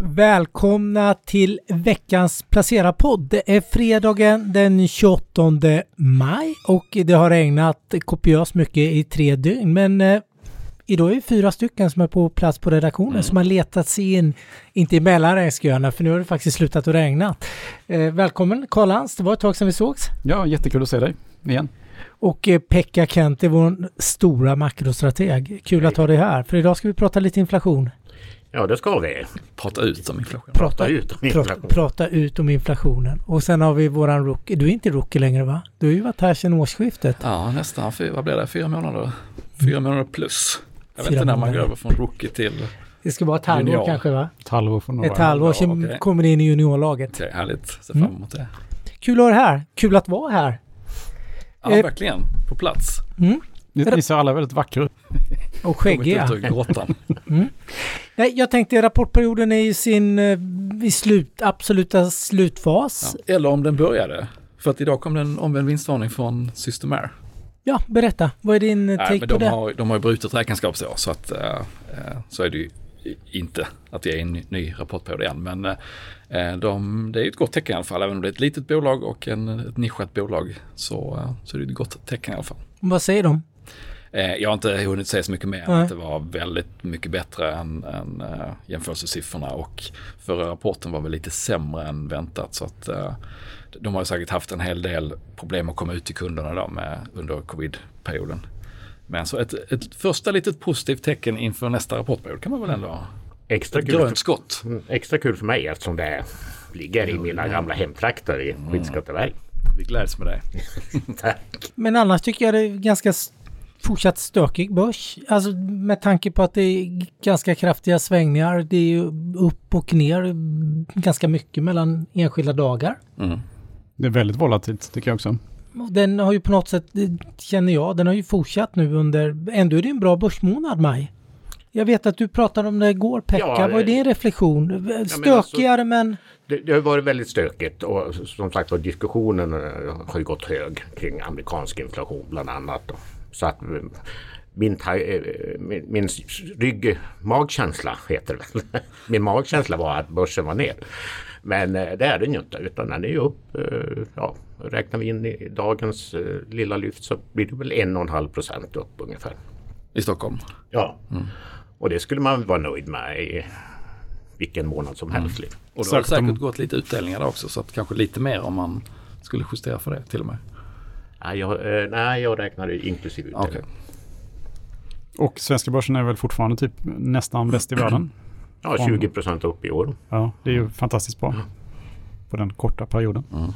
Välkomna till veckans Placera-podd. Det är fredagen den 28 maj och det har regnat kopiöst mycket i tre dygn. Men eh, idag är vi fyra stycken som är på plats på redaktionen mm. som har letat sig in, inte i mellanregnsköerna för nu har det faktiskt slutat att regna. Eh, välkommen Karl Lantz, det var ett tag sedan vi sågs. Ja, jättekul att se dig igen. Och eh, Pekka Kent är vår stora makrostrateg. Kul att ha dig här, för idag ska vi prata lite inflation. Ja, det ska vi. Prata ut om inflationen. Prata, prata ut om inflationen. Prata, prata, ut om inflationen. Och sen har vi våran rookie. Du är inte rookie längre va? Du har ju varit här sedan årsskiftet. Ja, nästan. Vad blir det? Fyra månader? Fyra mm. månader plus. Jag vet inte när man går över från rookie till Det ska vara ett halvår junior. kanske va? Ett halvår från Ett halvår, sen okay. kommer det in i juniorlaget. Okej, okay, härligt. Ser fram emot det. Kul att ha dig här. Kul att vara här. Ja, eh. verkligen. På plats. Mm. Ni ser alla väldigt vackra ut. Och skäggiga. mm. Nej, jag tänkte rapportperioden är i sin eh, i slut, absoluta slutfas. Ja. Eller om den började. För att idag kom det en omvänd vinstvarning från Systemair. Ja, berätta. Vad är din Nej, take men på de det? Har, de har ju brutit räkenskapsår så att äh, så är det ju inte att det är en ny rapportperiod igen. Men äh, de, det är ett gott tecken i alla fall. Även om det är ett litet bolag och en, ett nischat bolag så, så är det ett gott tecken i alla fall. Vad säger de? Eh, jag har inte hunnit säga så mycket mer än att det var väldigt mycket bättre än, än uh, jämförelsesiffrorna och förra rapporten var väl lite sämre än väntat så att uh, de har säkert haft en hel del problem att komma ut till kunderna då med, under covid-perioden. Men så ett, ett första litet positivt tecken inför nästa rapportperiod kan man väl ändå Extra kul grönt skott. Mm, extra kul för mig eftersom det ligger i mina gamla hemtrakter i mm. Skinnskatteberg. Vi gläds med dig. Tack. Men annars tycker jag det är ganska fortsatt stökig börs. Alltså med tanke på att det är ganska kraftiga svängningar. Det är ju upp och ner ganska mycket mellan enskilda dagar. Mm. Det är väldigt volatilt tycker jag också. Den har ju på något sätt, känner jag, den har ju fortsatt nu under, ändå är det en bra börsmånad maj. Jag vet att du pratade om det igår Pekka, ja, vad är din reflektion? Stökigare men, alltså, men... Det, det, har varit väldigt stökigt och som sagt var diskussionen eh, har ju gått hög kring amerikansk inflation bland annat. Så att eh, min, eh, min, min rygg, magkänsla heter det väl. Min magkänsla var att börsen var ner. Men eh, det är den ju inte utan den är ju upp. Ja, räknar vi in i dagens lilla lyft så blir det väl en och en halv procent upp ungefär. I Stockholm? Ja. Mm. Och det skulle man vara nöjd med i vilken månad som helst. Mm. Och då har det säkert gått lite utdelningar också så att kanske lite mer om man skulle justera för det till och med. Nej, jag, eh, nej, jag räknar inklusive utdelning. Okay. Och svenska börsen är väl fortfarande typ nästan bäst i världen? Ja, 20 procent upp i år. Ja, det är ju fantastiskt bra. På den korta perioden. Mm.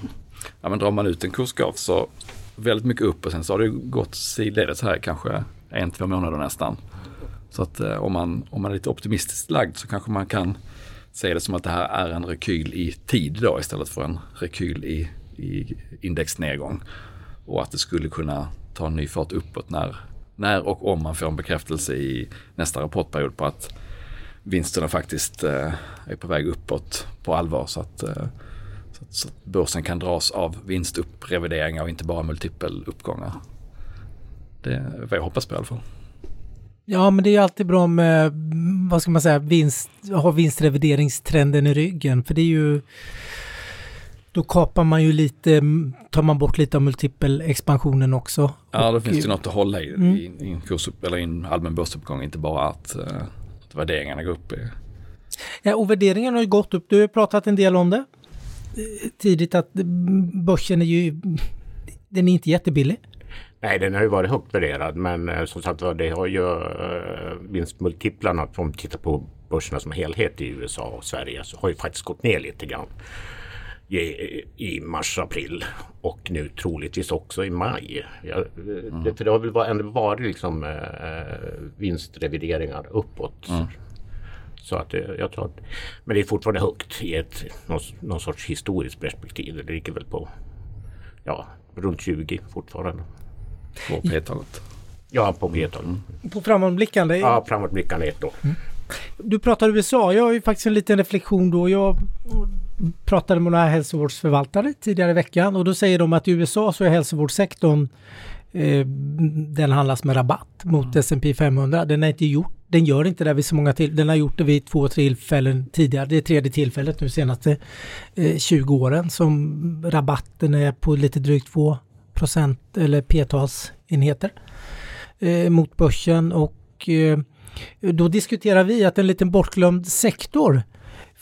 Ja, men drar man ut en kursgraf så väldigt mycket upp och sen så har det gått sidledes här kanske en, två månader nästan. Så att eh, om, man, om man är lite optimistiskt lagd så kanske man kan se det som att det här är en rekyl i tid då istället för en rekyl i, i indexnedgång och att det skulle kunna ta en ny fart uppåt när, när och om man får en bekräftelse i nästa rapportperiod på att vinsterna faktiskt eh, är på väg uppåt på allvar så att, eh, så, att, så att börsen kan dras av vinstupprevideringar och inte bara multipeluppgångar. Det är vad jag hoppas på i alla fall. Ja, men det är alltid bra med, vad ska man säga, vinst, ha vinstrevideringstrenden i ryggen. För det är ju då kapar man ju lite, tar man bort lite av multipelexpansionen också. Ja, då finns det något att hålla i, mm. i, i en kurs eller i en allmän börsuppgång, inte bara att, uh, att värderingarna går upp. Ja, och värderingarna har ju gått upp. Du har pratat en del om det eh, tidigt att börsen är ju, den är inte jättebillig. Nej, den har ju varit högt värderad men eh, som sagt det har ju vinstmultiplarna, om man tittar på börserna som helhet i USA och Sverige, så har ju faktiskt gått ner lite grann i mars-april och nu troligtvis också i maj. Ja, mm. det, för det har väl ändå varit liksom, eh, vinstrevideringar uppåt. Mm. Så att jag tror att, men det är fortfarande högt i ett någon, någon sorts historiskt perspektiv. Det ligger väl på ja, runt 20 fortfarande. På P-talet? Ja, på P-talet. Mm. På framåtblickande? Ja, framåtblickande ett år. Mm. Du pratar USA. Jag har ju faktiskt en liten reflektion då. Jag pratade med några hälsovårdsförvaltare tidigare i veckan och då säger de att i USA så är hälsovårdssektorn eh, den handlas med rabatt mot mm. S&P 500. Den är inte gjort Den gör inte det vid så många tillfällen. Den har gjort det vid två tillfällen tidigare. Det är tredje tillfället nu senaste eh, 20 åren som rabatten är på lite drygt 2 procent eller p-talsenheter eh, mot börsen och eh, då diskuterar vi att en liten bortglömd sektor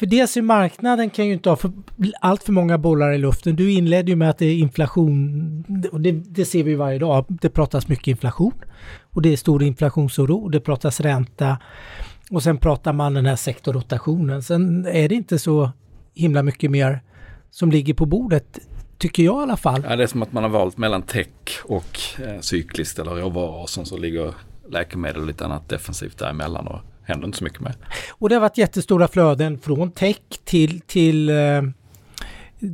för dels är marknaden kan ju inte ha för, allt för många bollar i luften. Du inledde ju med att det är inflation och det, det ser vi varje dag. Det pratas mycket inflation och det är stor inflationsoro. Det pratas ränta och sen pratar man den här sektorrotationen. Sen är det inte så himla mycket mer som ligger på bordet tycker jag i alla fall. Ja, det är som att man har valt mellan tech och eh, cykliskt eller råvaror och sen så ligger läkemedel och lite annat defensivt däremellan och händer inte så mycket med. Och det har varit jättestora flöden från tech till, till eh,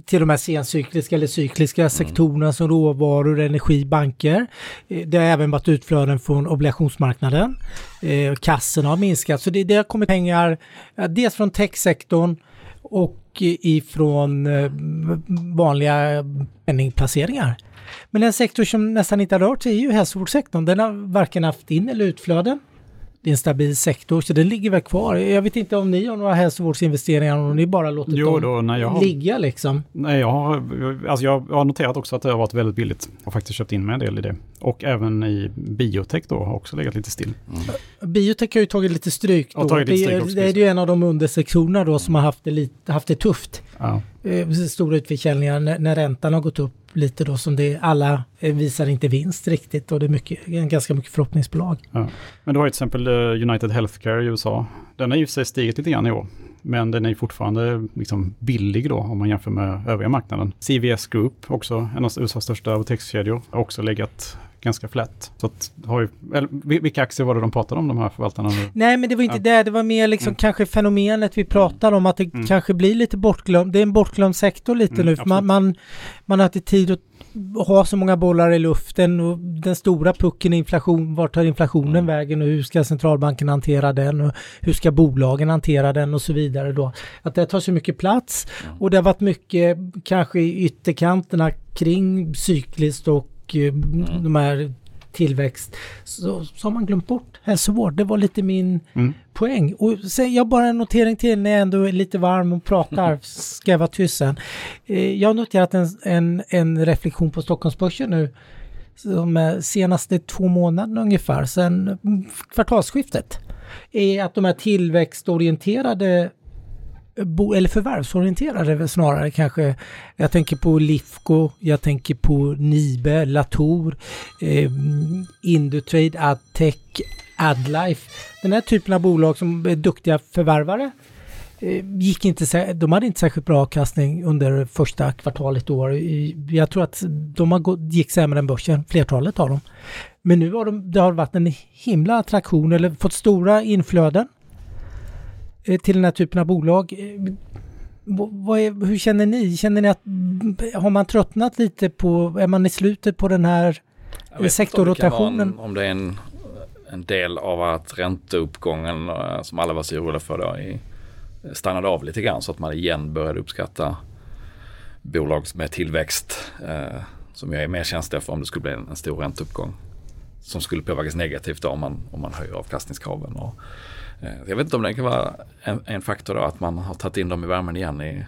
till de här sencykliska eller cykliska mm. sektorerna som råvaror, energi, banker. Eh, det har även varit utflöden från obligationsmarknaden. Eh, kassorna har minskat, så det, det har kommit pengar dels från techsektorn och ifrån vanliga penningplaceringar. Men en sektor som nästan inte har rört sig är ju hälsovårdssektorn. Den har varken haft in eller utflöden det är en stabil sektor, så den ligger väl kvar. Jag vet inte om ni har några hälsovårdsinvesteringar, om ni bara låter jo, dem då, jag har, ligga liksom? Nej, jag har, alltså jag har noterat också att det har varit väldigt billigt. Jag har faktiskt köpt in mig en del i det. Och även i biotech då har också legat lite still. Mm. Biotech har ju tagit lite stryk då. Tagit lite stryk det, det, är ju en av de undersektionerna då som har haft det, lite, haft det tufft. Ja. Eh, stora utförsäljningar när, när räntan har gått upp lite då som det alla eh, visar inte vinst riktigt och det är mycket, ganska mycket förhoppningsbolag. Ja. Men du har ju till exempel eh, United Healthcare i USA. Den har ju sig stigit lite grann i år. Men den är fortfarande liksom billig då om man jämför med övriga marknaden. CVS Group, också en av USAs största apotekskedjor, har också legat ganska flat. Så att, har ju, eller, vilka aktier var det de pratade om, de här förvaltarna? Nej, men det var inte ja. det. Det var mer liksom mm. kanske fenomenet vi pratar om, att det mm. kanske blir lite bortglömt. Det är en bortglömd sektor lite mm, nu, för man, man, man, har inte tid att ha så många bollar i luften och den stora pucken är inflation. Vart tar inflationen mm. vägen och hur ska centralbanken hantera den och hur ska bolagen hantera den och så vidare då. Att det tar så mycket plats och det har varit mycket kanske i ytterkanterna kring cykliskt och och eh, mm. de här tillväxt så, så har man glömt bort hälsovård. Det var lite min mm. poäng. Och sen, jag bara en notering till när jag ändå är lite varm och pratar, ska jag vara tyst sen. Eh, jag har noterat en, en, en reflektion på Stockholmsbörsen nu de senaste två månaderna ungefär, sen kvartalsskiftet, är att de här tillväxtorienterade bo, eller förvärvsorienterade snarare kanske. Jag tänker på Lifco, jag tänker på Nibe, Latour, eh, Indutrade, Adtech, Adlife. Den här typen av bolag som är duktiga förvärvare eh, gick inte, de hade inte särskilt bra avkastning under första kvartalet i år. Jag tror att de har gått, gick sämre än börsen, flertalet av dem. Men nu har de, det har varit en himla attraktion eller fått stora inflöden till den här typen av bolag. Eh, är, hur känner ni? Känner ni att har man tröttnat lite på, är man i slutet på den här sektorrotationen? Om, om det är en, en del av att ränteuppgången eh, som alla var så oroliga för då i, stannade av lite grann så att man igen började uppskatta bolag med tillväxt eh, som jag är mer känsliga för om det skulle bli en, en stor ränteuppgång som skulle påverkas negativt då om man, om man höjer avkastningskraven. Och, Eh, jag vet inte om det kan vara en, en faktor då, att man har tagit in dem i värmen igen i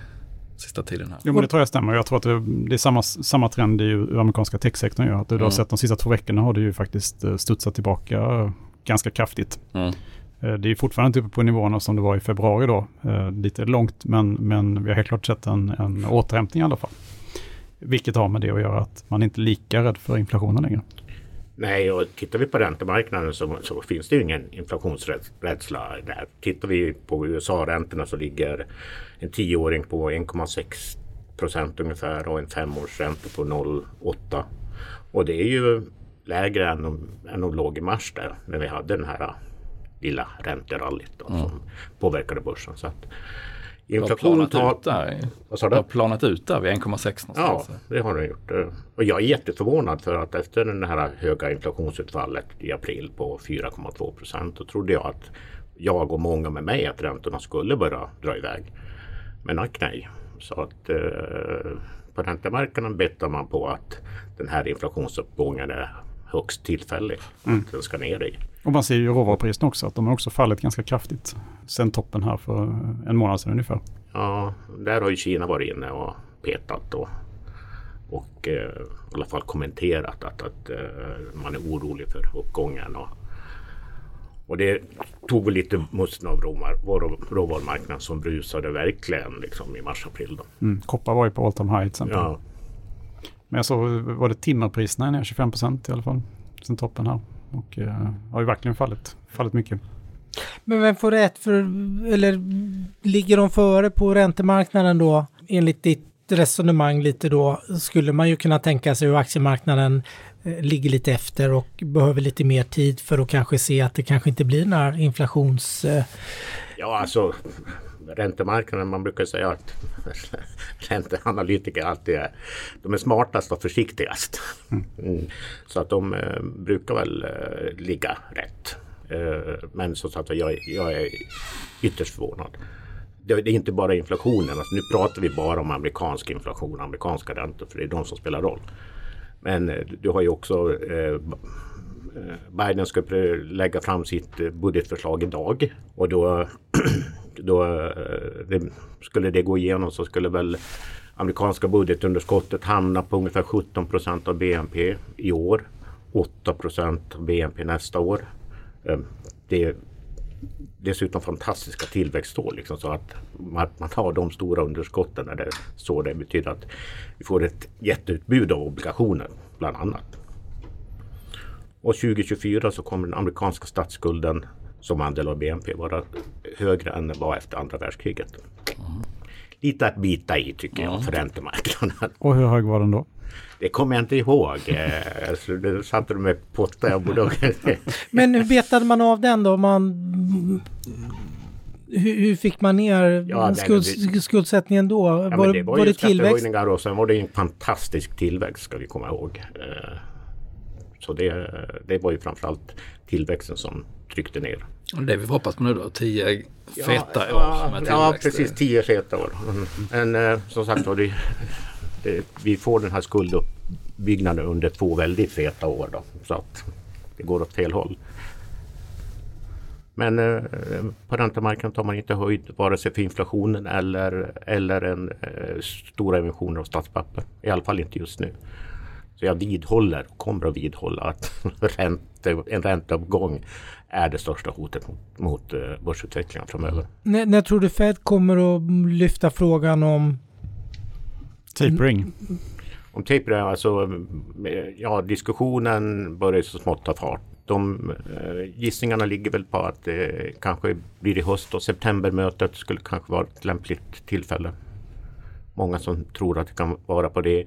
sista tiden. Här. Jo, men det tror jag stämmer. Jag tror att det, det är samma, samma trend i amerikanska techsektorn. Ju. Att du mm. har sett de sista två veckorna har det ju faktiskt eh, studsat tillbaka ganska kraftigt. Mm. Eh, det är fortfarande inte uppe på nivåerna som det var i februari då. Lite långt, men, men vi har helt klart sett en, en återhämtning i alla fall. Vilket har med det att göra att man inte är lika rädd för inflationen längre. Nej, och tittar vi på räntemarknaden så, så finns det ju ingen inflationsrädsla där. Tittar vi på USA-räntorna så ligger en tioåring på 1,6 procent ungefär och en femårsränta på 0,8. Och det är ju lägre än de, än de låg i mars där när vi hade den här lilla ränterallyt då, mm. som påverkade börsen. Så att, Planat ut där. Vad sa du? har planat ut där vid 1,6 någonstans. Ja, det har den gjort. Och jag är jätteförvånad för att efter det här höga inflationsutfallet i april på 4,2 procent då trodde jag att jag och många med mig att räntorna skulle börja dra iväg. Men ack nej. Så att eh, på räntemarknaden bettar man på att den här inflationsuppgången är högst tillfällig. Mm. Att den ska ner i. Och man ser ju råvarupriserna också, att de har också fallit ganska kraftigt sen toppen här för en månad sedan ungefär. Ja, där har ju Kina varit inne och petat och, och eh, i alla fall kommenterat att, att eh, man är orolig för uppgången. Och, och det tog väl lite musten av råvarumarknaden som brusade verkligen liksom i mars-april. Mm, koppar var ju på all time high till exempel. Ja. Men jag såg, var det timmerpriserna ner 25 procent i alla fall sen toppen här. Och eh, har ju verkligen fallit, fallit mycket. Men vem får rätt för, eller ligger de före på räntemarknaden då? Enligt ditt resonemang lite då skulle man ju kunna tänka sig hur aktiemarknaden eh, ligger lite efter och behöver lite mer tid för att kanske se att det kanske inte blir några inflations... Eh, ja, alltså räntemarknaden, man brukar säga att ränteanalytiker alltid är de är smartast och försiktigast. Mm. Så att de eh, brukar väl eh, ligga rätt. Eh, men så att jag, jag är ytterst förvånad. Det, det är inte bara inflationen. Alltså, nu pratar vi bara om amerikansk inflation, amerikanska räntor, för det är de som spelar roll. Men eh, du har ju också eh, Biden ska lägga fram sitt budgetförslag idag och då, då eh, det, skulle det gå igenom så skulle väl amerikanska budgetunderskottet hamna på ungefär 17 procent av BNP i år. 8 procent av BNP nästa år. Eh, det är dessutom fantastiska tillväxtår. Liksom, så att man, man har de stora underskotten. När det, så det betyder att vi får ett jätteutbud av obligationer bland annat. Och 2024 så kommer den amerikanska statsskulden som andel av BNP vara högre än den var efter andra världskriget. Mm. Lite att bita i tycker jag för räntemarknaden. Och hur hög var den då? Det kommer jag inte ihåg. Alltså, det satte du mig potta. Jag borde... Men hur betade man av den då? Man... Hur, hur fick man ner ja, skuld, det, skuldsättningen då? Ja, var, det var, var det tillväxt? och sen var det en fantastisk tillväxt ska vi komma ihåg. Eh, så det, det var ju framförallt tillväxten som tryckte ner. Och det vi hoppas på nu då, tio feta ja, år med Ja, precis, tio feta år. Men eh, som sagt var, det, det, vi får den här skulduppbyggnaden under två väldigt feta år. Då, så att det går åt fel håll. Men eh, på räntemarknaden tar man inte höjd vare sig för inflationen eller, eller en eh, stora emissioner av statspapper. I alla fall inte just nu. Så jag vidhåller, kommer att vidhålla att ränte, en ränteuppgång är det största hotet mot, mot eh, börsutvecklingen framöver. När, när tror du Fed kommer att lyfta frågan om Tapering? Om tapering, alltså ja diskussionen börjar så smått ta fart. De eh, gissningarna ligger väl på att det kanske blir i höst och septembermötet skulle kanske vara ett lämpligt tillfälle. Många som tror att det kan vara på det.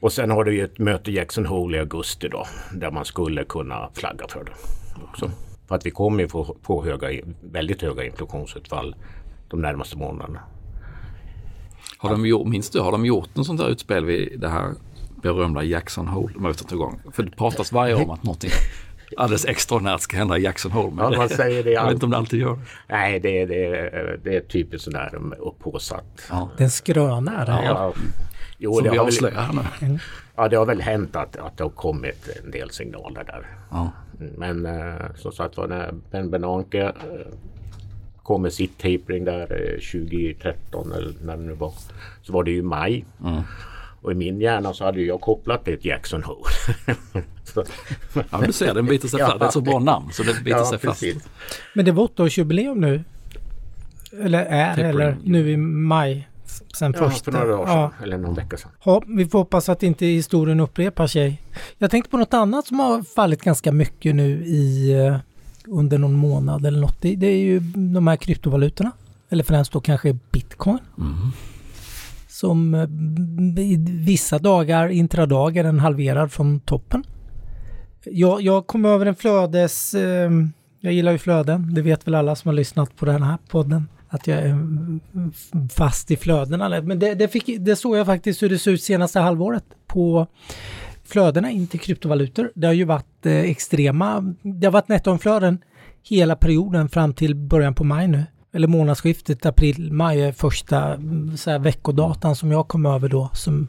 Och sen har du ju ett möte i Jackson Hole i augusti då där man skulle kunna flagga för det också. För att vi kommer få, få höga, väldigt höga inflationsutfall de närmaste månaderna. Har de gjort, minns du, har de gjort något sånt där utspel vid det här berömda Jackson Hole-mötet igång? För det pratas varje år om att någonting alldeles extraordinärt ska hända i Jackson Hole. Men ja, man säger det jag vet inte om det alltid gör Nej, det, det, det är typiskt sådär upphaussat. Ja. Den skrönar. Ja. ja. Jo, Som det vi avslöjar här nu. Mm. Ja, det har väl hänt att, att det har kommit en del signaler där. Ja. Men eh, som sagt var när Ben Bernanke eh, kom med sitt tapering där 2013 eh, eller när det nu var. Så var det ju maj. Mm. Och i min hjärna så hade jag kopplat det till Jackson Hole. ja, du ser, den biter sig fast. Det är ett så bra namn så det biter ja, sig precis. fast. Men det var åttaårsjubileum nu. Eller är, tapering. eller nu i maj. Sen ja, första. för några år sedan. Ja. Eller någon vecka sedan. Ja, vi får hoppas att inte historien upprepar sig. Jag tänkte på något annat som har fallit ganska mycket nu i eh, under någon månad eller något. Det, det är ju de här kryptovalutorna. Eller främst då kanske bitcoin. Mm. Som eh, i vissa dagar, intradagar, den halverad från toppen. Jag, jag kom över en flödes... Eh, jag gillar ju flöden, det vet väl alla som har lyssnat på den här podden. Att jag är fast i flödena. Men det, det, fick, det såg jag faktiskt hur det ser ut senaste halvåret på flödena in till kryptovalutor. Det har ju varit eh, extrema, det har varit nettoinflöden hela perioden fram till början på maj nu. Eller månadsskiftet april-maj är första mm, så här, veckodatan som jag kom över då som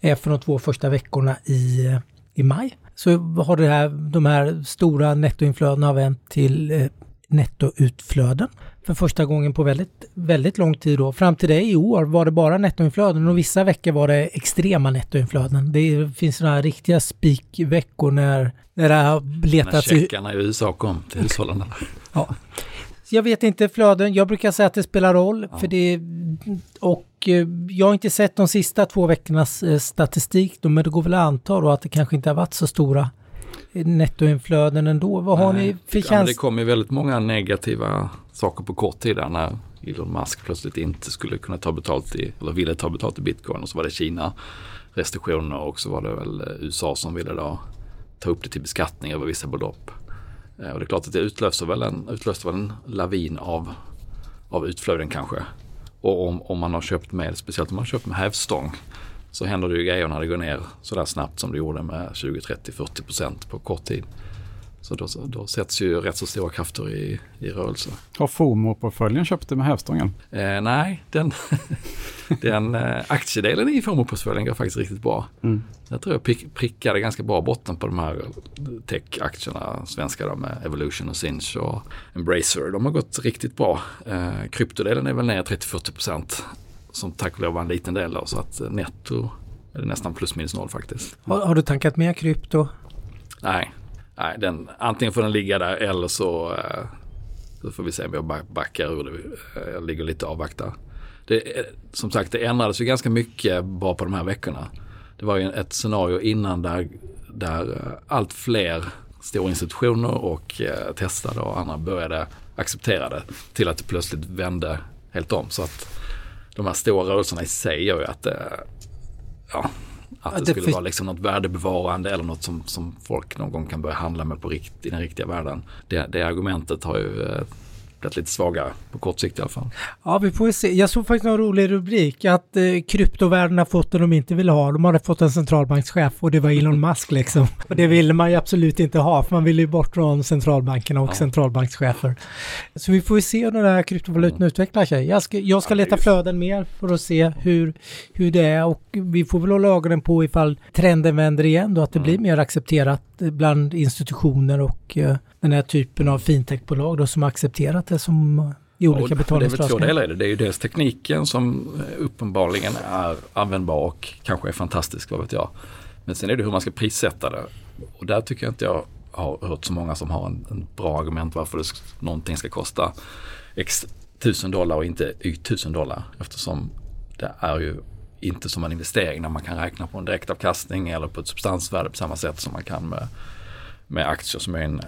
är för de två första veckorna i, eh, i maj. så har det här, de här stora nettoinflödena vänt till eh, nettoutflöden för första gången på väldigt, väldigt lång tid då. Fram till det i år var det bara nettoinflöden och vissa veckor var det extrema nettoinflöden. Det finns sådana här riktiga spikveckor när, när det har letats... När checkarna i USA kom till hushållen. ja. Jag vet inte flöden, jag brukar säga att det spelar roll ja. för det och eh, jag har inte sett de sista två veckornas eh, statistik men det går väl att anta då att det kanske inte har varit så stora nettoinflöden ändå. Vad har Nej, ni för känsla? Ja, det kom ju väldigt många negativa saker på kort tid där när Elon Musk plötsligt inte skulle kunna ta betalt i, eller ville ta betalt i bitcoin och så var det Kina restriktioner och så var det väl eh, USA som ville då ta upp det till beskattning över vissa belopp. Eh, och det är klart att det utlöser väl en, utlöser väl en lavin av, av utflöden kanske. Och om, om man har köpt med, speciellt om man har köpt med hävstång, så händer det ju grejer när det går ner sådär snabbt som det gjorde med 20, 30, 40 procent på kort tid. Så då, då sätts ju rätt så stora krafter i, i rörelse. Har FOMO-portföljen köpt det med hävstången? Eh, nej, den, den eh, aktiedelen i FOMO-portföljen går faktiskt riktigt bra. Mm. Jag tror jag prick, prickade ganska bra botten på de här tech-aktierna, svenska då, med Evolution och Sinch och Embracer. De har gått riktigt bra. Eh, kryptodelen är väl ner 30-40 procent som tack och lov var en liten del då, så att netto är det nästan plus minus noll faktiskt. Har, har du tankat mer krypto? Nej, nej den, antingen får den ligga där eller så, eh, så får vi se om jag backar ur det. Eh, jag ligger lite avvaktar. Det, som sagt, det ändrades ju ganska mycket bara på de här veckorna. Det var ju ett scenario innan där, där eh, allt fler stora institutioner och eh, testade och andra började acceptera det till att det plötsligt vände helt om. Så att de här stora rörelserna i sig gör ju att det, ja, att det, det skulle vara liksom något värdebevarande eller något som, som folk någon gång kan börja handla med på rikt, i den riktiga världen. Det, det argumentet har ju eh, blivit lite svagare på kort sikt i alla fall. Ja, vi får se. Jag såg faktiskt en rolig rubrik att eh, har fått det de inte vill ha. De hade fått en centralbankschef och det var Elon Musk liksom. Och det ville man ju absolut inte ha för man ville ju bort från centralbankerna och ja. centralbankschefer. Så vi får ju se hur den här kryptovalutan mm. utvecklar sig. Jag ska, jag ska leta flöden mer för att se hur, hur det är och vi får väl hålla ögonen på ifall trenden vänder igen då, att det mm. blir mer accepterat bland institutioner och uh, den här typen av fintechbolag då som har accepterat det som i olika betalningslösningar. Det är väl två delar i det. Det är ju dels tekniken som uppenbarligen är användbar och kanske är fantastisk, vad vet jag. Men sen är det hur man ska prissätta det. Och där tycker jag inte jag har hört så många som har en, en bra argument varför det, någonting ska kosta x tusen dollar och inte y tusen dollar. Eftersom det är ju inte som en investering när man kan räkna på en direktavkastning eller på ett substansvärde på samma sätt som man kan med, med aktier som är en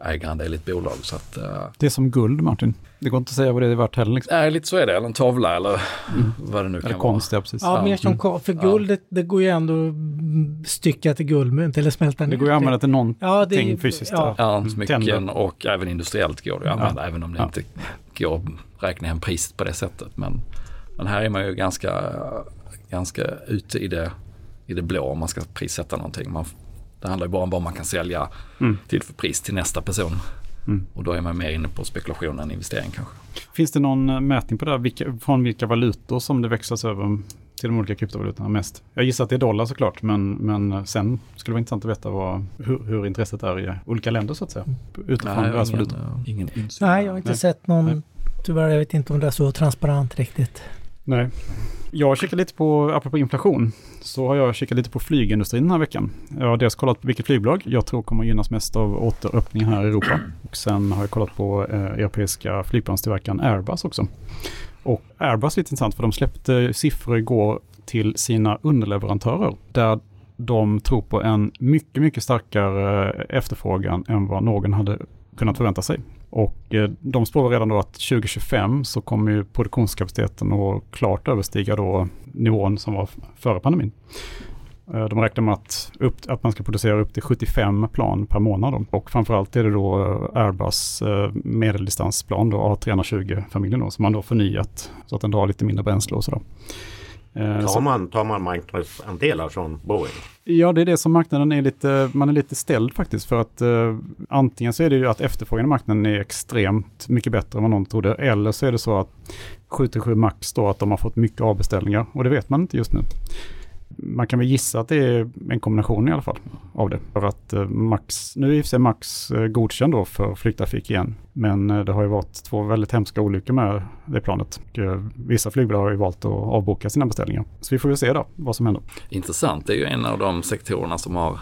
ägarandel i ett bolag. Så att, uh, det är som guld Martin. Det går inte att säga vad det är värt heller. Liksom. Nej, lite så är det. Eller en tavla eller mm. vad det nu eller kan konst, vara. Ja, precis. Ja, mer som mm. För guld, det, det, går ju ändå stycka till guldmynt eller smälta ner. Det går ju att använda till någonting ja, det, fysiskt. Ja, ja mm. smycken och även industriellt går det att använda. Ja. Även om det ja. inte går att räkna hem priset på det sättet. Men, men här är man ju ganska, ganska ute i det, i det blå om man ska prissätta någonting. Man, det handlar ju bara om vad man kan sälja mm. till för pris till nästa person. Mm. Och då är man mer inne på spekulation än investering kanske. Finns det någon eh, mätning på det? Vilka, från vilka valutor som det växlas över till de olika kryptovalutorna mest? Jag gissar att det är dollar såklart, men, men eh, sen skulle det vara intressant att veta vad, hur, hur intresset är i olika länder så att säga. Utifrån Nej, deras valutor. Ingen insyn. Nej, jag har inte Nej. sett någon. Nej. Tyvärr, jag vet inte om det är så transparent riktigt. Nej. Jag har kikat lite på, apropå inflation, så har jag kikat lite på flygindustrin den här veckan. Jag har dels kollat på vilket flygbolag jag tror kommer gynnas mest av återöppningen här i Europa. Och sen har jag kollat på eh, europeiska flygplanstillverkaren Airbus också. Och Airbus är lite intressant för de släppte siffror igår till sina underleverantörer. Där de tror på en mycket, mycket starkare eh, efterfrågan än vad någon hade kunnat förvänta sig. Och eh, de spår redan då att 2025 så kommer ju produktionskapaciteten att klart överstiga då nivån som var före pandemin. Eh, de räknar med att, upp, att man ska producera upp till 75 plan per månad. Då. Och framförallt är det då eh, Airbus medeldistansplan, då A320-familjen som man då förnyat så att den drar lite mindre bränsle och sådär. Eh, tar man, tar man marknadsandelar från Boeing? Ja, det är det som marknaden är lite, man är lite ställd faktiskt. För att eh, antingen så är det ju att efterfrågan i marknaden är extremt mycket bättre än vad någon trodde. Eller så är det så att 737 Max då att de har fått mycket avbeställningar och det vet man inte just nu man kan väl gissa att det är en kombination i alla fall av det. För att eh, Max, nu är i och för sig Max eh, godkänd då för flygtrafik igen. Men eh, det har ju varit två väldigt hemska olyckor med det planet. Vissa flygbolag har ju valt att avboka sina beställningar. Så vi får väl se då vad som händer. Intressant, det är ju en av de sektorerna som har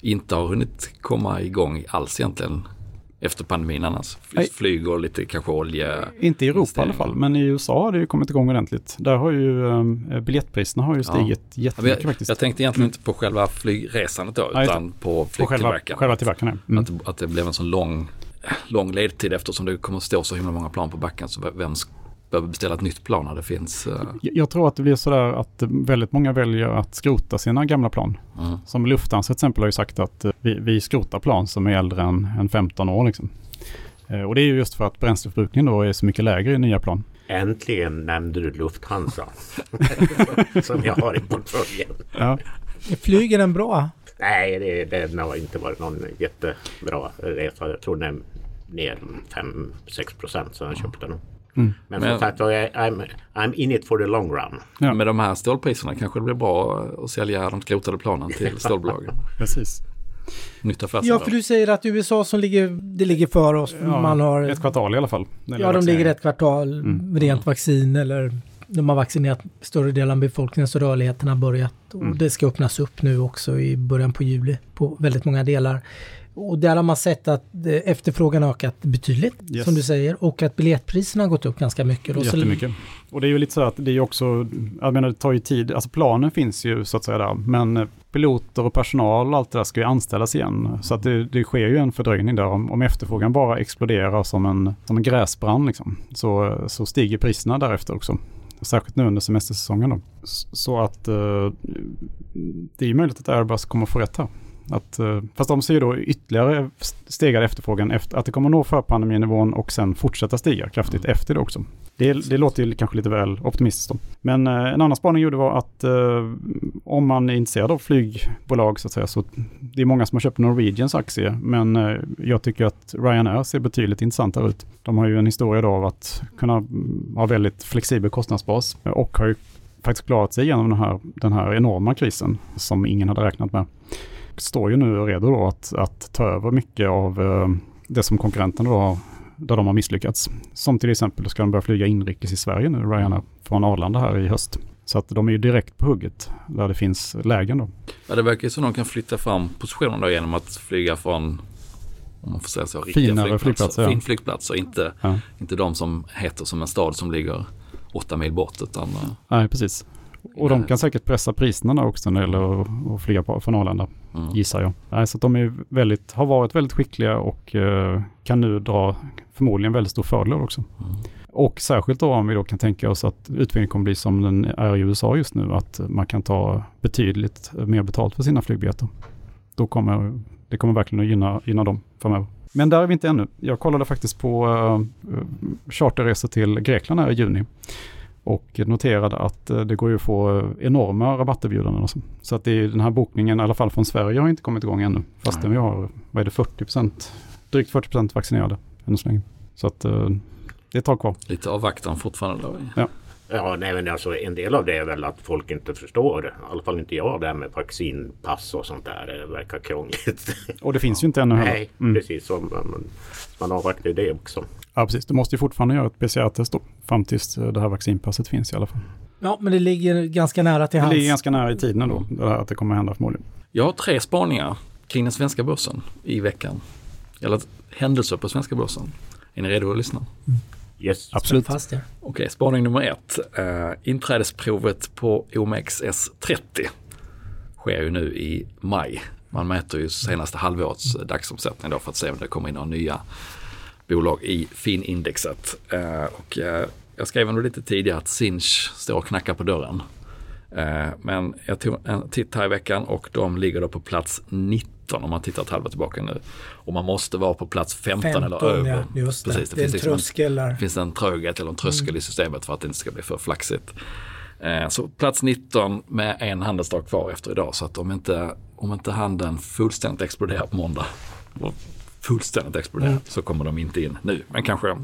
inte har hunnit komma igång alls egentligen efter pandemin annars. Flyg och lite kanske olja. Inte i Europa i alla fall, men i USA har det ju kommit igång ordentligt. Där har ju äh, biljettpriserna har ju stigit ja. jättemycket jag, faktiskt. Jag tänkte egentligen inte på själva flygresandet då, ja, utan på flygtillverkaren. Själva, tillverkaren, mm. att, att det blev en sån lång, lång ledtid eftersom det kommer att stå så himla många plan på backen. Så vem behöver beställa ett nytt plan när det finns. Uh... Jag tror att det blir sådär att väldigt många väljer att skrota sina gamla plan. Mm. Som Lufthansa till exempel har ju sagt att eh, vi, vi skrotar plan som är äldre än, än 15 år. Liksom. Uh, och det är ju just för att bränsleförbrukningen då är så mycket lägre i nya plan. Äntligen nämnde du Lufthansa. som jag har i portföljen. Ja. Flyger den bra? Nej, det, det har inte varit någon jättebra resa. Jag tror den är ner 5-6 procent sedan jag köpte den. Mm. Men, men som sagt I'm, I'm in it for the long run. Ja. Med de här stålpriserna kanske det blir bra att sälja de skrotade planen till stålbolagen. Precis. Nytt Ja, för du säger att USA som ligger, det ligger för oss. Ja, man har, ett kvartal i alla fall. Ja, de ligger ett kvartal, mm. rent vaccin eller de har vaccinerat större delen av befolkningen så rörligheten har börjat. Och mm. det ska öppnas upp nu också i början på juli på väldigt många delar. Och där har man sett att efterfrågan har ökat betydligt, yes. som du säger, och att biljettpriserna har gått upp ganska mycket. Då. Jättemycket. Och det är ju lite så att det är också, jag menar det tar ju tid, alltså planen finns ju så att säga där, men piloter och personal och allt det där ska ju anställas igen. Så att det, det sker ju en fördröjning där. Om, om efterfrågan bara exploderar som en, som en gräsbrand liksom, så, så stiger priserna därefter också. Särskilt nu under semestersäsongen då. Så att eh, det är möjligt att Airbus kommer få rätt här. Att, eh, fast de ser ju då ytterligare stegad efterfrågan efter att det kommer nå förpandeminivån och sen fortsätta stiga kraftigt mm. efter det också. Det, det låter ju kanske lite väl optimistiskt då. Men eh, en annan spaning gjorde var att eh, om man är intresserad av flygbolag så att säga så det är många som har köpt Norwegians aktie men jag tycker att Ryanair ser betydligt intressantare ut. De har ju en historia då av att kunna mm, ha väldigt flexibel kostnadsbas och har ju faktiskt klarat sig igenom den här, den här enorma krisen som ingen hade räknat med står ju nu redo då att, att ta över mycket av eh, det som konkurrenterna då där de har misslyckats. Som till exempel ska de börja flyga inrikes i Sverige nu, Ryanair, från Arlanda här i höst. Så att de är ju direkt på hugget där det finns lägen då. Ja, det verkar ju som de kan flytta fram positionen då genom att flyga från om man får säga så, riktiga Finare flygplatser. flygplatser ja. Fin flygplatser, inte, ja. inte de som heter som en stad som ligger åtta mil bort. Utan, eh, Nej, precis. Och de kan säkert pressa priserna också när det gäller att flyga på, från Arlanda, mm. gissar jag. Nej, så de är väldigt, har varit väldigt skickliga och uh, kan nu dra förmodligen väldigt stor fördel också. Mm. Och särskilt då om vi då kan tänka oss att utvecklingen kommer bli som den är i USA just nu, att man kan ta betydligt mer betalt för sina flygbiljetter. Då kommer det kommer verkligen att gynna, gynna dem framöver. Men där är vi inte ännu. Jag kollade faktiskt på uh, charterresor till Grekland här i juni. Och noterade att eh, det går ju att få enorma rabatterbjudanden. Så. så att det är den här bokningen, i alla fall från Sverige, har inte kommit igång ännu. Fastän vi har, vad är det, 40% drygt 40% vaccinerade än så länge. Så att eh, det är ett tag kvar. Lite avvaktan fortfarande då. Ja. Ja, nej, men alltså en del av det är väl att folk inte förstår, i alla fall inte jag, det här med vaccinpass och sånt där. Det verkar krångligt. Och det finns ju inte ännu heller. Nej, mm. precis. Så man, man avvaktar det också. Ja, precis. Du måste ju fortfarande göra ett PCR-test då, fram tills det här vaccinpasset finns i alla fall. Ja, men det ligger ganska nära till hands. Det ligger ganska nära i tiden då, det här att det kommer hända förmodligen. Jag har tre spaningar kring den svenska börsen i veckan. Eller händelser på svenska börsen. Är ni redo att lyssna? Mm. Yes, absolut. Fast, ja. Okej, spaning nummer ett. Uh, inträdesprovet på OMX S30 sker ju nu i maj. Man mäter ju senaste halvårets dagsomsättning då för att se om det kommer in några nya bolag i FIN-indexet. Uh, och, uh, jag skrev ändå lite tidigare att Sinch står och knackar på dörren. Men jag tog en titt här i veckan och de ligger då på plats 90 15 om man tittar ett halvår tillbaka nu. Och man måste vara på plats 15, 15 eller över. Ja, just det. Precis, det, det finns, liksom en en, finns en tröghet eller en tröskel mm. i systemet för att det inte ska bli för flaxigt. Eh, så plats 19 med en handelsdag kvar efter idag. Så att om inte, om inte handeln fullständigt exploderar på måndag, fullständigt exploderar, mm. så kommer de inte in nu. Men kanske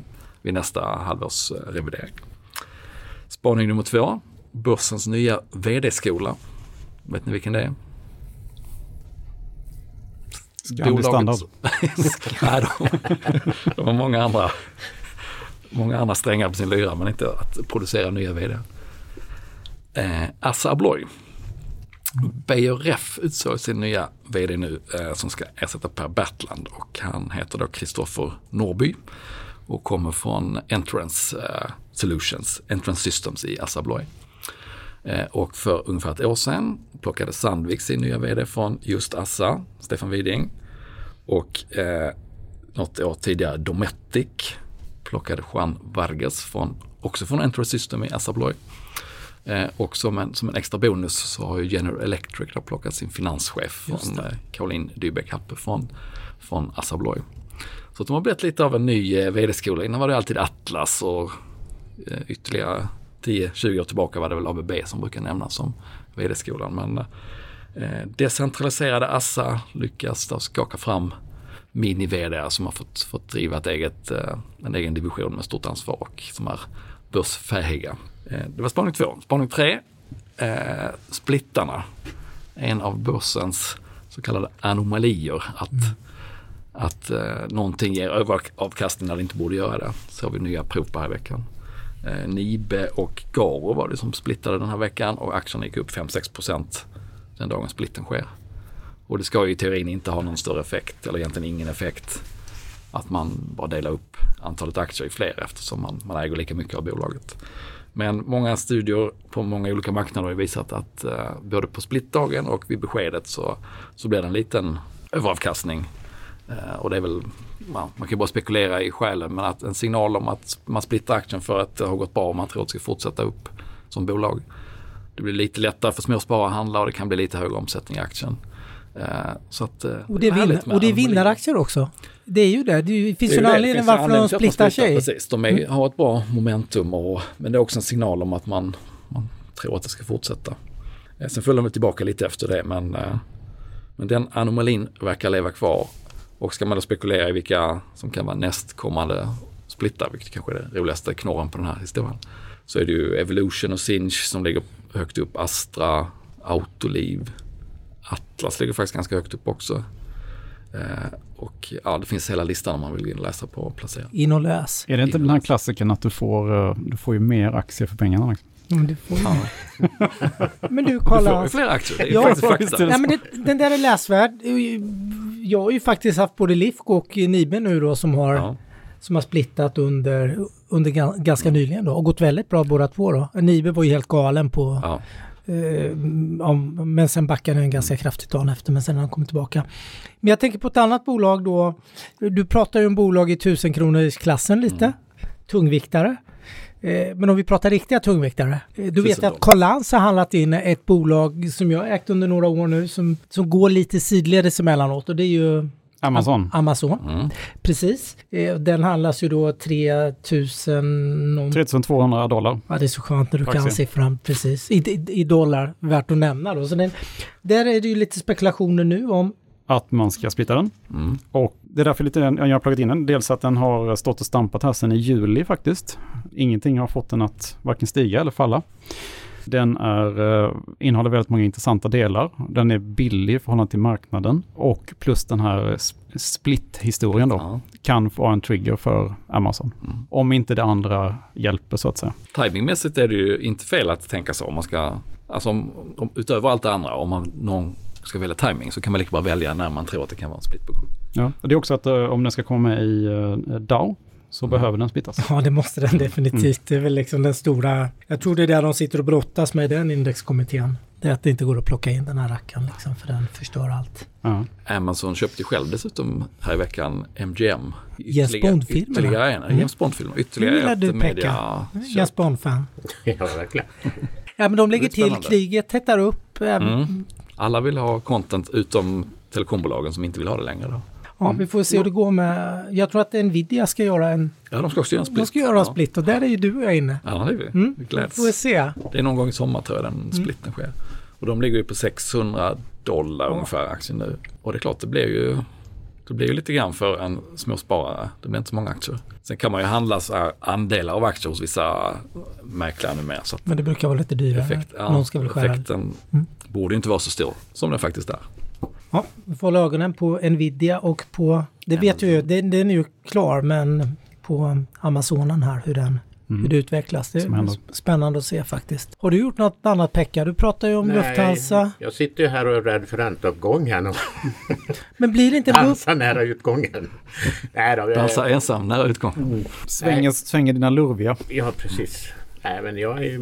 vid nästa halvårs revidering. Spaning nummer två, börsens nya vd-skola Vet ni vilken det är? Scandi Standard. Nej, de, de har många andra, många andra strängar på sin lyra men inte att producera nya vd. Eh, Assa Abloy. Beijer Ref utsåg sin nya vd nu eh, som ska ersätta Per Bertland och han heter då Kristoffer Norby och kommer från Entrance eh, Solutions, Entrance Systems i Assa Abloy. Eh, och för ungefär ett år sedan plockade Sandvik sin nya vd från just Assa, Stefan Widing. Och eh, något år tidigare Dometic plockade Juan Vargas från, också från Entrance System i Assa Abloy. Eh, och som en, som en extra bonus så har ju General Electric plockat sin finanschef från eh, Caroline Dybeck Happe från, från Assa Abloy. Så de har blivit lite av en ny eh, vd-skola. Innan var det alltid Atlas och eh, ytterligare 10-20 år tillbaka var det väl ABB som brukar nämnas som vd-skolan. Men eh, decentraliserade Assa lyckas då skaka fram mini-vd som har fått, fått driva ett eget, eh, en egen division med stort ansvar och som är börsfähiga. Eh, det var spaning två. Spaning tre, eh, splittarna. En av börsens så kallade anomalier. Att, mm. att eh, någonting ger överavkastning när det inte borde göra det. Så har vi nya prov på här i veckan. Eh, Nibe och Garo var det som splittade den här veckan och aktierna gick upp 5-6 procent den dagen splitten sker. Och det ska ju i teorin inte ha någon större effekt eller egentligen ingen effekt att man bara delar upp antalet aktier i fler eftersom man, man äger lika mycket av bolaget. Men många studier på många olika marknader har visat att eh, både på splittdagen och vid beskedet så, så blir det en liten överavkastning. Eh, och det är väl, man, man kan bara spekulera i skälen men att en signal om att man splittar aktien för att det har gått bra och man tror att det ska fortsätta upp som bolag. Det blir lite lättare för småsparare att handla och det kan bli lite högre omsättning i aktien. Eh, så att, eh, och det är, och det är vinnaraktier också. Det är ju det. Det finns ju en anledning varför de splittar sig. Precis, de är, mm. har ett bra momentum och, men det är också en signal om att man, man tror att det ska fortsätta. Eh, sen följer de tillbaka lite efter det men, men den anomalin verkar leva kvar. Och ska man då spekulera i vilka som kan vara nästkommande splittar, vilket kanske är det roligaste knorren på den här historien, så är det ju Evolution och Sinch som ligger högt upp, Astra, Autoliv, Atlas ligger faktiskt ganska högt upp också. Eh, och ja, det finns hela listan om man vill läsa på och placera. In och läs. Är det inte den här klassiken att du får, eh, du får ju mer aktier för pengarna? Liksom? Men du får ja. men du kolla. Du får ju fler aktier, det är ja, faktiskt fakta. Ja, men det, den där är läsvärd. Jag har ju faktiskt haft både Lifco och Nibe nu då som har, ja. som har splittat under, under ganska nyligen då och gått väldigt bra båda två då. Nibe var ju helt galen på ja. Eh, men sen backade den ganska kraftigt dagen efter, men sen har den kommit tillbaka. Men jag tänker på ett annat bolag då. Du pratar ju om bolag i tusen kronors klassen lite. Mm. Tungviktare. Eh, men om vi pratar riktiga tungviktare. Eh, du vet att Carl Lantz har handlat in ett bolag som jag ägt under några år nu som, som går lite sidledes emellanåt och det är ju Amazon. Amazon, mm. precis. Eh, den handlas ju då 3000... 3200 dollar. Ja, det är så skönt när du kan siffran, precis. I, I, dollar, värt att nämna då. Så den, där är det ju lite spekulationer nu om att man ska splitta den. Mm. Och det är därför lite jag har plockat in den. Dels att den har stått och stampat här sedan i juli faktiskt. Ingenting har fått den att varken stiga eller falla. Den är, eh, innehåller väldigt många intressanta delar. Den är billig i förhållande till marknaden. Och plus den här split-historien då ja. kan vara en trigger för Amazon. Mm. Om inte det andra hjälper så att säga. Timingmässigt är det ju inte fel att tänka så. Om man ska, alltså om, om, utöver allt det andra, om man någon ska välja timing så kan man lika bra välja när man tror att det kan vara en split på gång. Ja, det är också att uh, om den ska komma med i uh, DAO så mm. behöver den splittas. Ja, det måste den definitivt. Mm. Det är väl liksom den stora, jag tror det är där de sitter och brottas med den indexkommittén. Det är att det inte går att plocka in den här rackaren liksom, för den förstör allt. Ja. Amazon köpte själv dessutom här i veckan MGM. Jens Bond-filmerna. Ytterligare en, mm. Jens Bond-filmer. Ytterligare ett media... Jens Bond-fan. ja, verkligen. Ja, men de lägger till, kriget tättar upp. Mm. Alla vill ha content utom telekombolagen som inte vill ha det längre. Då. Ja, vi får se hur det går med... Jag tror att Nvidia ska göra en... Ja, de ska också göra en split. De ska göra en split och där är ju du och jag inne. Ja, det är vi. Mm. Vi gläds. Får vi se. Det är någon gång i sommar tror jag den mm. splitten sker. Och de ligger ju på 600 dollar ja. ungefär aktien nu. Och det är klart, det blir ju... Det blir ju lite grann för en småsparare. Det blir inte så många aktier. Sen kan man ju handla andelar av aktier hos vissa mäklare nu med. Så Men det brukar vara lite dyrare. effekt, ja, Någon ska väl skära. effekten Mm. Borde inte vara så stor som den faktiskt är. Ja, vi får hålla ögonen på Nvidia och på, det vet ju, den, den är ju klar, men på Amazonen här hur den hur det utvecklas. Det är spännande att se faktiskt. Har du gjort något annat Pekka? Du pratar ju om Lufthansa. jag sitter ju här och är rädd för ränteuppgången Men blir det inte en dansar nära utgången. Nej då, jag, Dansa ensam nära utgång. Svänger, svänger dina lurviga. ja precis. Nej, men jag är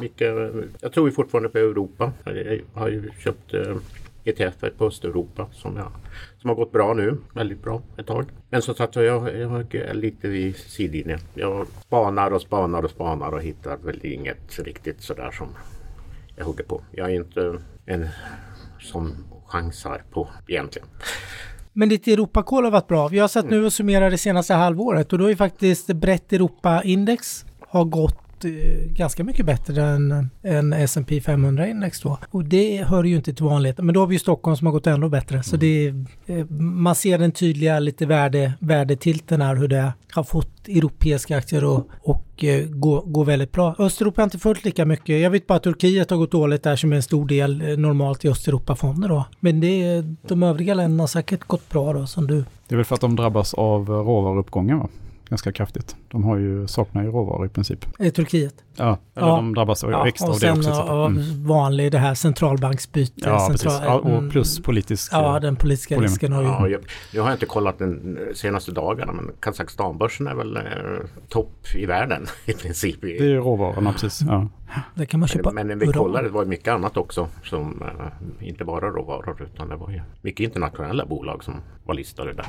mycket... Jag tror ju fortfarande på Europa. Jag har ju köpt eh, ETF på Östeuropa som, jag, som har gått bra nu. Väldigt bra ett tag. Men som sagt jag, jag är lite vid sidlinjen. Jag spanar och spanar och spanar och hittar väl inget riktigt sådär som jag hugger på. Jag är inte en som chansar på egentligen. Men ditt Europakoll har varit bra. Vi har sett nu och summerar det senaste halvåret och då är faktiskt brett Europa-index har gått eh, ganska mycket bättre än, än S&P 500-index då. Och det hör ju inte till vanligheten. Men då har vi ju Stockholm som har gått ännu bättre. Så det är, eh, man ser den tydliga lite värde, värdetilten här hur det har fått europeiska aktier och, och eh, gå, gå väldigt bra. Östeuropa har inte följt lika mycket. Jag vet bara att Turkiet har gått dåligt där som är en stor del normalt i Östeuropa-fonder då. Men det de övriga länderna har säkert gått bra då som du Det är väl för att de drabbas av råvaruuppgången va? Ganska kraftigt. De har ju, saknar ju råvaror i princip. i Turkiet. Ja, eller Ja. de drabbas av extra och av det sen också. så av att- mm. vanlig det här centralbanksbyte. Ja, precis. central- Ja, och mm, plus politisk... Ja, den politiska problem. risken har ju... Ja, jag, nu har jag inte kollat den senaste dagarna men Kazakstanbörsen är väl eh, topp i världen i princip. Det är ju råvarorna precis. Ja. Det kan man köpa. Men när vi kollade det var mycket annat också som eh, inte bara råvaror utan det var ju mycket internationella bolag som var listade där.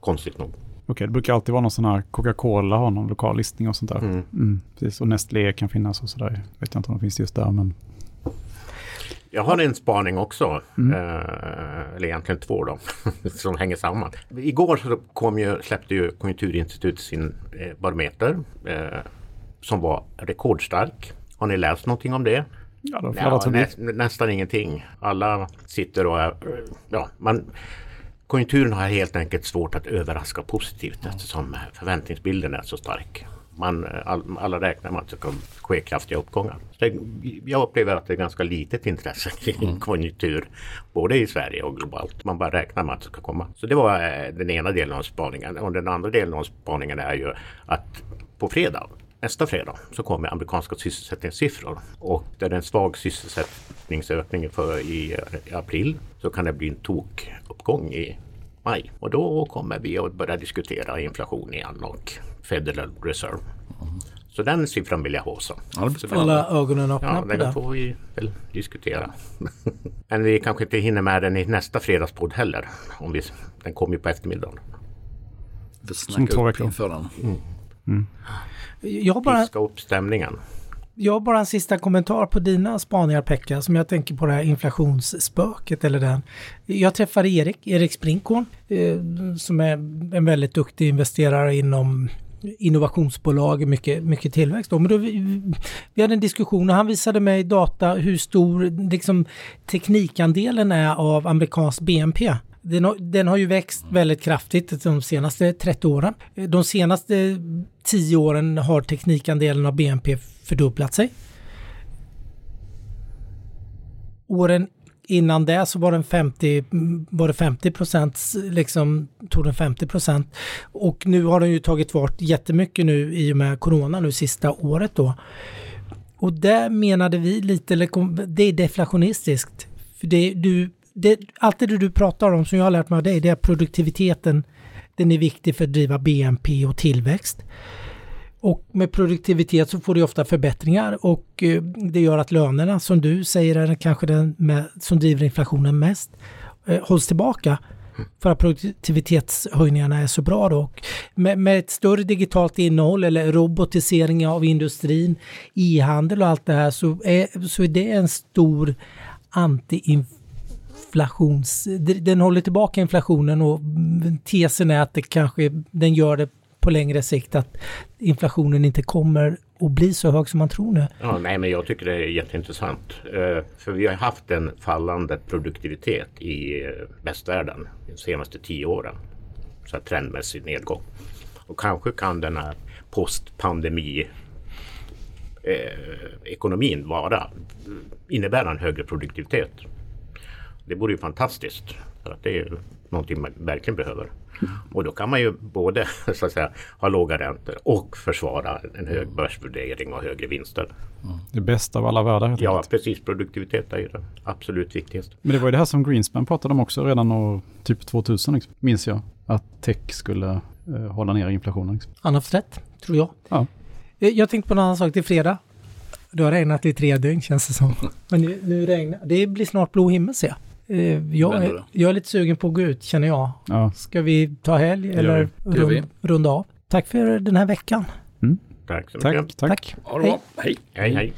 Konstigt nog. Okej, det brukar alltid vara någon sån här Coca-Cola har någon lokal listning och sånt där. Mm. Mm, precis. Och Nestlé kan finnas och sådär. Vet jag inte om de finns just där men... Jag har en spaning också, Mm. eh, eller egentligen två då, som hänger samman. Igår så kom ju, släppte ju Konjunkturinstitutet sin eh, barometer eh, som var rekordstark. Har ni läst någonting om det? Ja, de Ja, nä, nästan ingenting. Alla sitter och är, ja, man, konjunkturen har helt enkelt svårt att överraska positivt eftersom förväntningsbilden är så stark. Man, all, alla räknar med att det ska ske kraftiga uppgångar. Det, jag upplever att det är ganska litet intresse kring konjunktur både i Sverige och globalt. Man bara räknar med att det ska komma. Så det var eh, den ena delen av spaningen. Och den andra delen av spaningen är ju att på fredag Nästa fredag så kommer amerikanska sysselsättningssiffror och där det är en svag sysselsättningsökning för i, i april så kan det bli en tokuppgång i maj. Och då kommer vi att börja diskutera inflation igen och Federal Reserve. Så den siffran vill jag ha så. Hålla ögonen öppna Ja, på den det. får vi väl diskutera. Men vi kanske inte hinner med den i nästa fredagspodd heller. Om vi, den kommer ju på eftermiddagen. Vi snackar upp inför den. Jag har, bara, Piska upp stämningen jag har bara en sista kommentar på dina spaningar Pekka, som jag tänker på det här inflationsspöket eller den. Jag träffade Erik, Erik Sprinkorn, eh, som är en väldigt duktig investerare inom innovationsbolag, mycket, mycket tillväxt. Då. Men då vi, vi hade en diskussion och han visade mig data hur stor liksom, teknikandelen är av amerikansk BNP. Den har, den har ju växt väldigt kraftigt de senaste 30 åren. De senaste 10 åren har teknikandelen av BNP fördubblat sig. Åren innan det så var den 50, var det 50 procent, liksom tog den 50 procent. Och nu har den ju tagit fart jättemycket nu i och med corona nu sista året då. Och där menade vi lite, det är deflationistiskt. För det, du, det, allt det du pratar om som jag har lärt mig av dig, det är produktiviteten. Den är viktig för att driva BNP och tillväxt. Och med produktivitet så får du ofta förbättringar och eh, det gör att lönerna som du säger är kanske den med, som driver inflationen mest eh, hålls tillbaka för att produktivitetshöjningarna är så bra då. Med, med ett större digitalt innehåll eller robotisering av industrin, e-handel och allt det här så är, så är det en stor anti inflations... Den håller tillbaka inflationen och tesen är att det kanske den gör det på längre sikt att inflationen inte kommer att bli så hög som man tror nu? Ja, nej, men jag tycker det är jätteintressant. Eh, för vi har haft en fallande produktivitet i eh, västvärlden de senaste tio åren. Så här trendmässig nedgång. Och kanske kan den här postpandemi eh, ekonomin vara innebära en högre produktivitet. Det vore ju fantastiskt. För att det är ju någonting man verkligen behöver. Och då kan man ju både så att säga, ha låga räntor och försvara en hög börsvärdering och högre vinster. Det bästa av alla världar. Ja, enkelt. precis. Produktivitet är ju det absolut viktigaste. Men det var ju det här som Greenspan pratade om också redan år typ 2000, liksom, minns jag. Att tech skulle eh, hålla ner inflationen. Liksom. Han har haft rätt, tror jag. Ja. Eh, Jag tänkte på en annan sak till fredag. Det har regnat i tre dygn känns det som. Men nu, nu regnar det. blir snart blå himmel ser jag. Eh, Jag är, jag är lite sugen på att gå ut känner jag. Ja. Ska vi ta helg eller rund, runda av? Tack för den här veckan. Tack så mycket. Tack, tack. Tack. Ha det bra. Hej. Hej, hej.